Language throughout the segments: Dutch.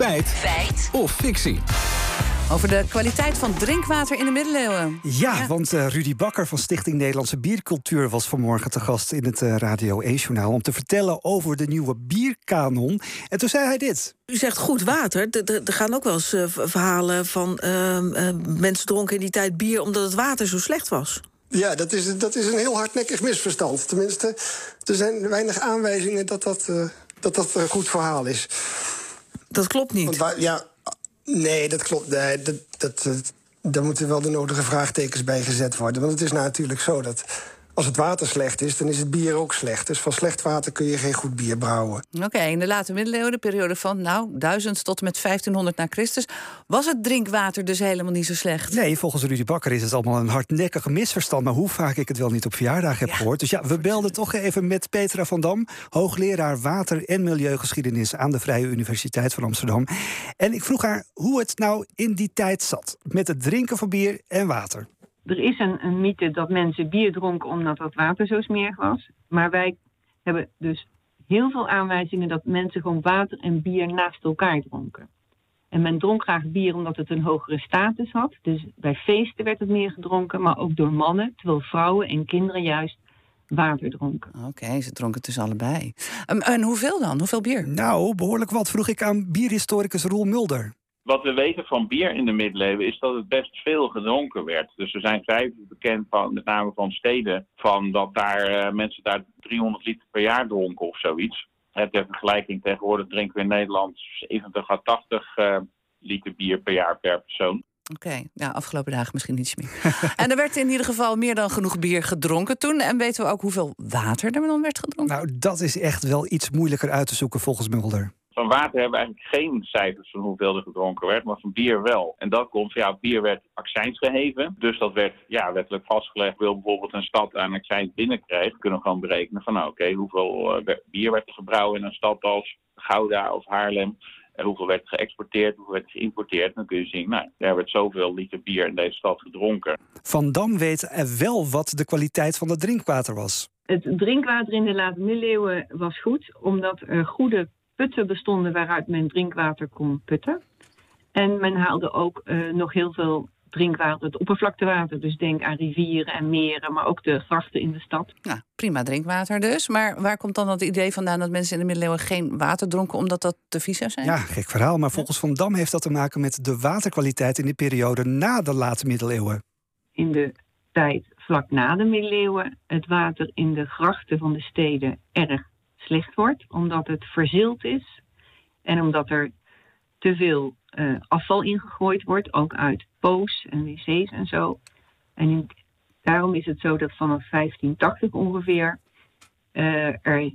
Feit. Feit. Of fictie. Over de kwaliteit van drinkwater in de middeleeuwen. Ja, want uh, Rudy Bakker van Stichting Nederlandse Biercultuur was vanmorgen te gast in het uh, Radio 1-journaal om te vertellen over de nieuwe bierkanon. En toen zei hij dit. U zegt goed water. Er gaan ook wel eens uh, verhalen van ehm, mensen dronken in die tijd bier omdat het water zo slecht was. Ja, dat is, dat is een heel hardnekkig misverstand. Tenminste, er zijn weinig aanwijzingen dat dat, dat, dat een goed verhaal is. Dat klopt niet. Ja, Nee, dat klopt. Dat, dat, dat, daar moeten wel de nodige vraagtekens bij gezet worden. Want het is natuurlijk zo dat als het water slecht is, dan is het bier ook slecht. Dus van slecht water kun je geen goed bier brouwen. Oké, in de late middeleeuwen, de periode van nou, 1000 tot en met 1500 na Christus, was het drinkwater dus helemaal niet zo slecht? Nee, volgens Rudy Bakker is het allemaal een hardnekkig misverstand. Maar hoe vaak ik het wel niet op verjaardag heb gehoord. Dus ja, we belden toch even met Petra van Dam, hoogleraar water- en milieugeschiedenis aan de Vrije Universiteit van Amsterdam. En ik vroeg haar hoe het nou in die tijd zat met het drinken van bier en water er is een, een mythe dat mensen bier dronken omdat het water zo smerig was. Maar wij hebben dus heel veel aanwijzingen dat mensen gewoon water en bier naast elkaar dronken. En men dronk graag bier omdat het een hogere status had. Dus bij feesten werd het meer gedronken, maar ook door mannen. Terwijl vrouwen en kinderen juist water dronken. Oké, ze dronken dus allebei. Um, en hoeveel dan? Hoeveel bier? Nou, behoorlijk wat vroeg ik aan bierhistoricus Roel Mulder. Wat we weten van bier in de middeleeuwen is dat het best veel gedronken werd. Dus er zijn cijfers bekend, van, met name van steden, van dat daar uh, mensen daar 300 liter per jaar dronken of zoiets. Ter vergelijking tegenwoordig drinken we in Nederland 70 à 80 uh, liter bier per jaar per persoon. Oké, okay. ja, afgelopen dagen misschien niets meer. en er werd in ieder geval meer dan genoeg bier gedronken toen. En weten we ook hoeveel water er dan werd gedronken? Nou, dat is echt wel iets moeilijker uit te zoeken volgens Mulder. Van water hebben we eigenlijk geen cijfers van hoeveel er gedronken werd, maar van bier wel. En dat komt, ja, bier werd accijns geheven. Dus dat werd ja, wettelijk vastgelegd. Wil bijvoorbeeld een stad aan accijns binnenkrijgen, kunnen we gewoon berekenen van nou oké, hoeveel uh, bier werd er gebrouwen in een stad als Gouda of Haarlem. En hoeveel werd geëxporteerd, hoeveel werd geïmporteerd. Dan kun je zien, nou, er werd zoveel liter bier in deze stad gedronken. Van Dam weet wel wat de kwaliteit van het drinkwater was. Het drinkwater in de late middeleeuwen was goed, omdat er goede putten bestonden waaruit men drinkwater kon putten. En men haalde ook uh, nog heel veel drinkwater, het oppervlaktewater. Dus denk aan rivieren en meren, maar ook de grachten in de stad. Ja, prima drinkwater dus. Maar waar komt dan dat idee vandaan dat mensen in de middeleeuwen geen water dronken omdat dat te vies zou zijn? Ja, gek verhaal. Maar volgens Van Dam heeft dat te maken met de waterkwaliteit in de periode na de late middeleeuwen. In de tijd vlak na de middeleeuwen het water in de grachten van de steden erg slecht wordt, omdat het verzild is en omdat er te veel uh, afval ingegooid wordt, ook uit poos en wc's en zo. En daarom is het zo dat vanaf 1580 ongeveer uh, er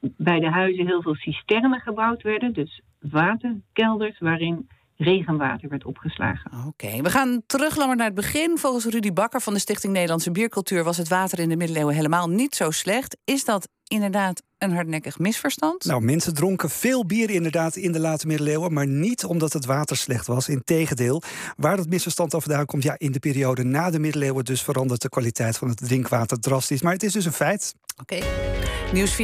bij de huizen heel veel cisternen gebouwd werden, dus waterkelders waarin regenwater werd opgeslagen. Oké, we gaan terug naar het begin. Volgens Rudy Bakker van de Stichting Nederlandse Biercultuur was het water in de middeleeuwen helemaal niet zo slecht. Is dat inderdaad een hardnekkig misverstand? Nou, mensen dronken veel bier inderdaad in de late middeleeuwen, maar niet omdat het water slecht was. Integendeel, waar dat misverstand dan vandaan komt, ja, in de periode na de middeleeuwen dus verandert de kwaliteit van het drinkwater drastisch. Maar het is dus een feit. Oké. Nieuws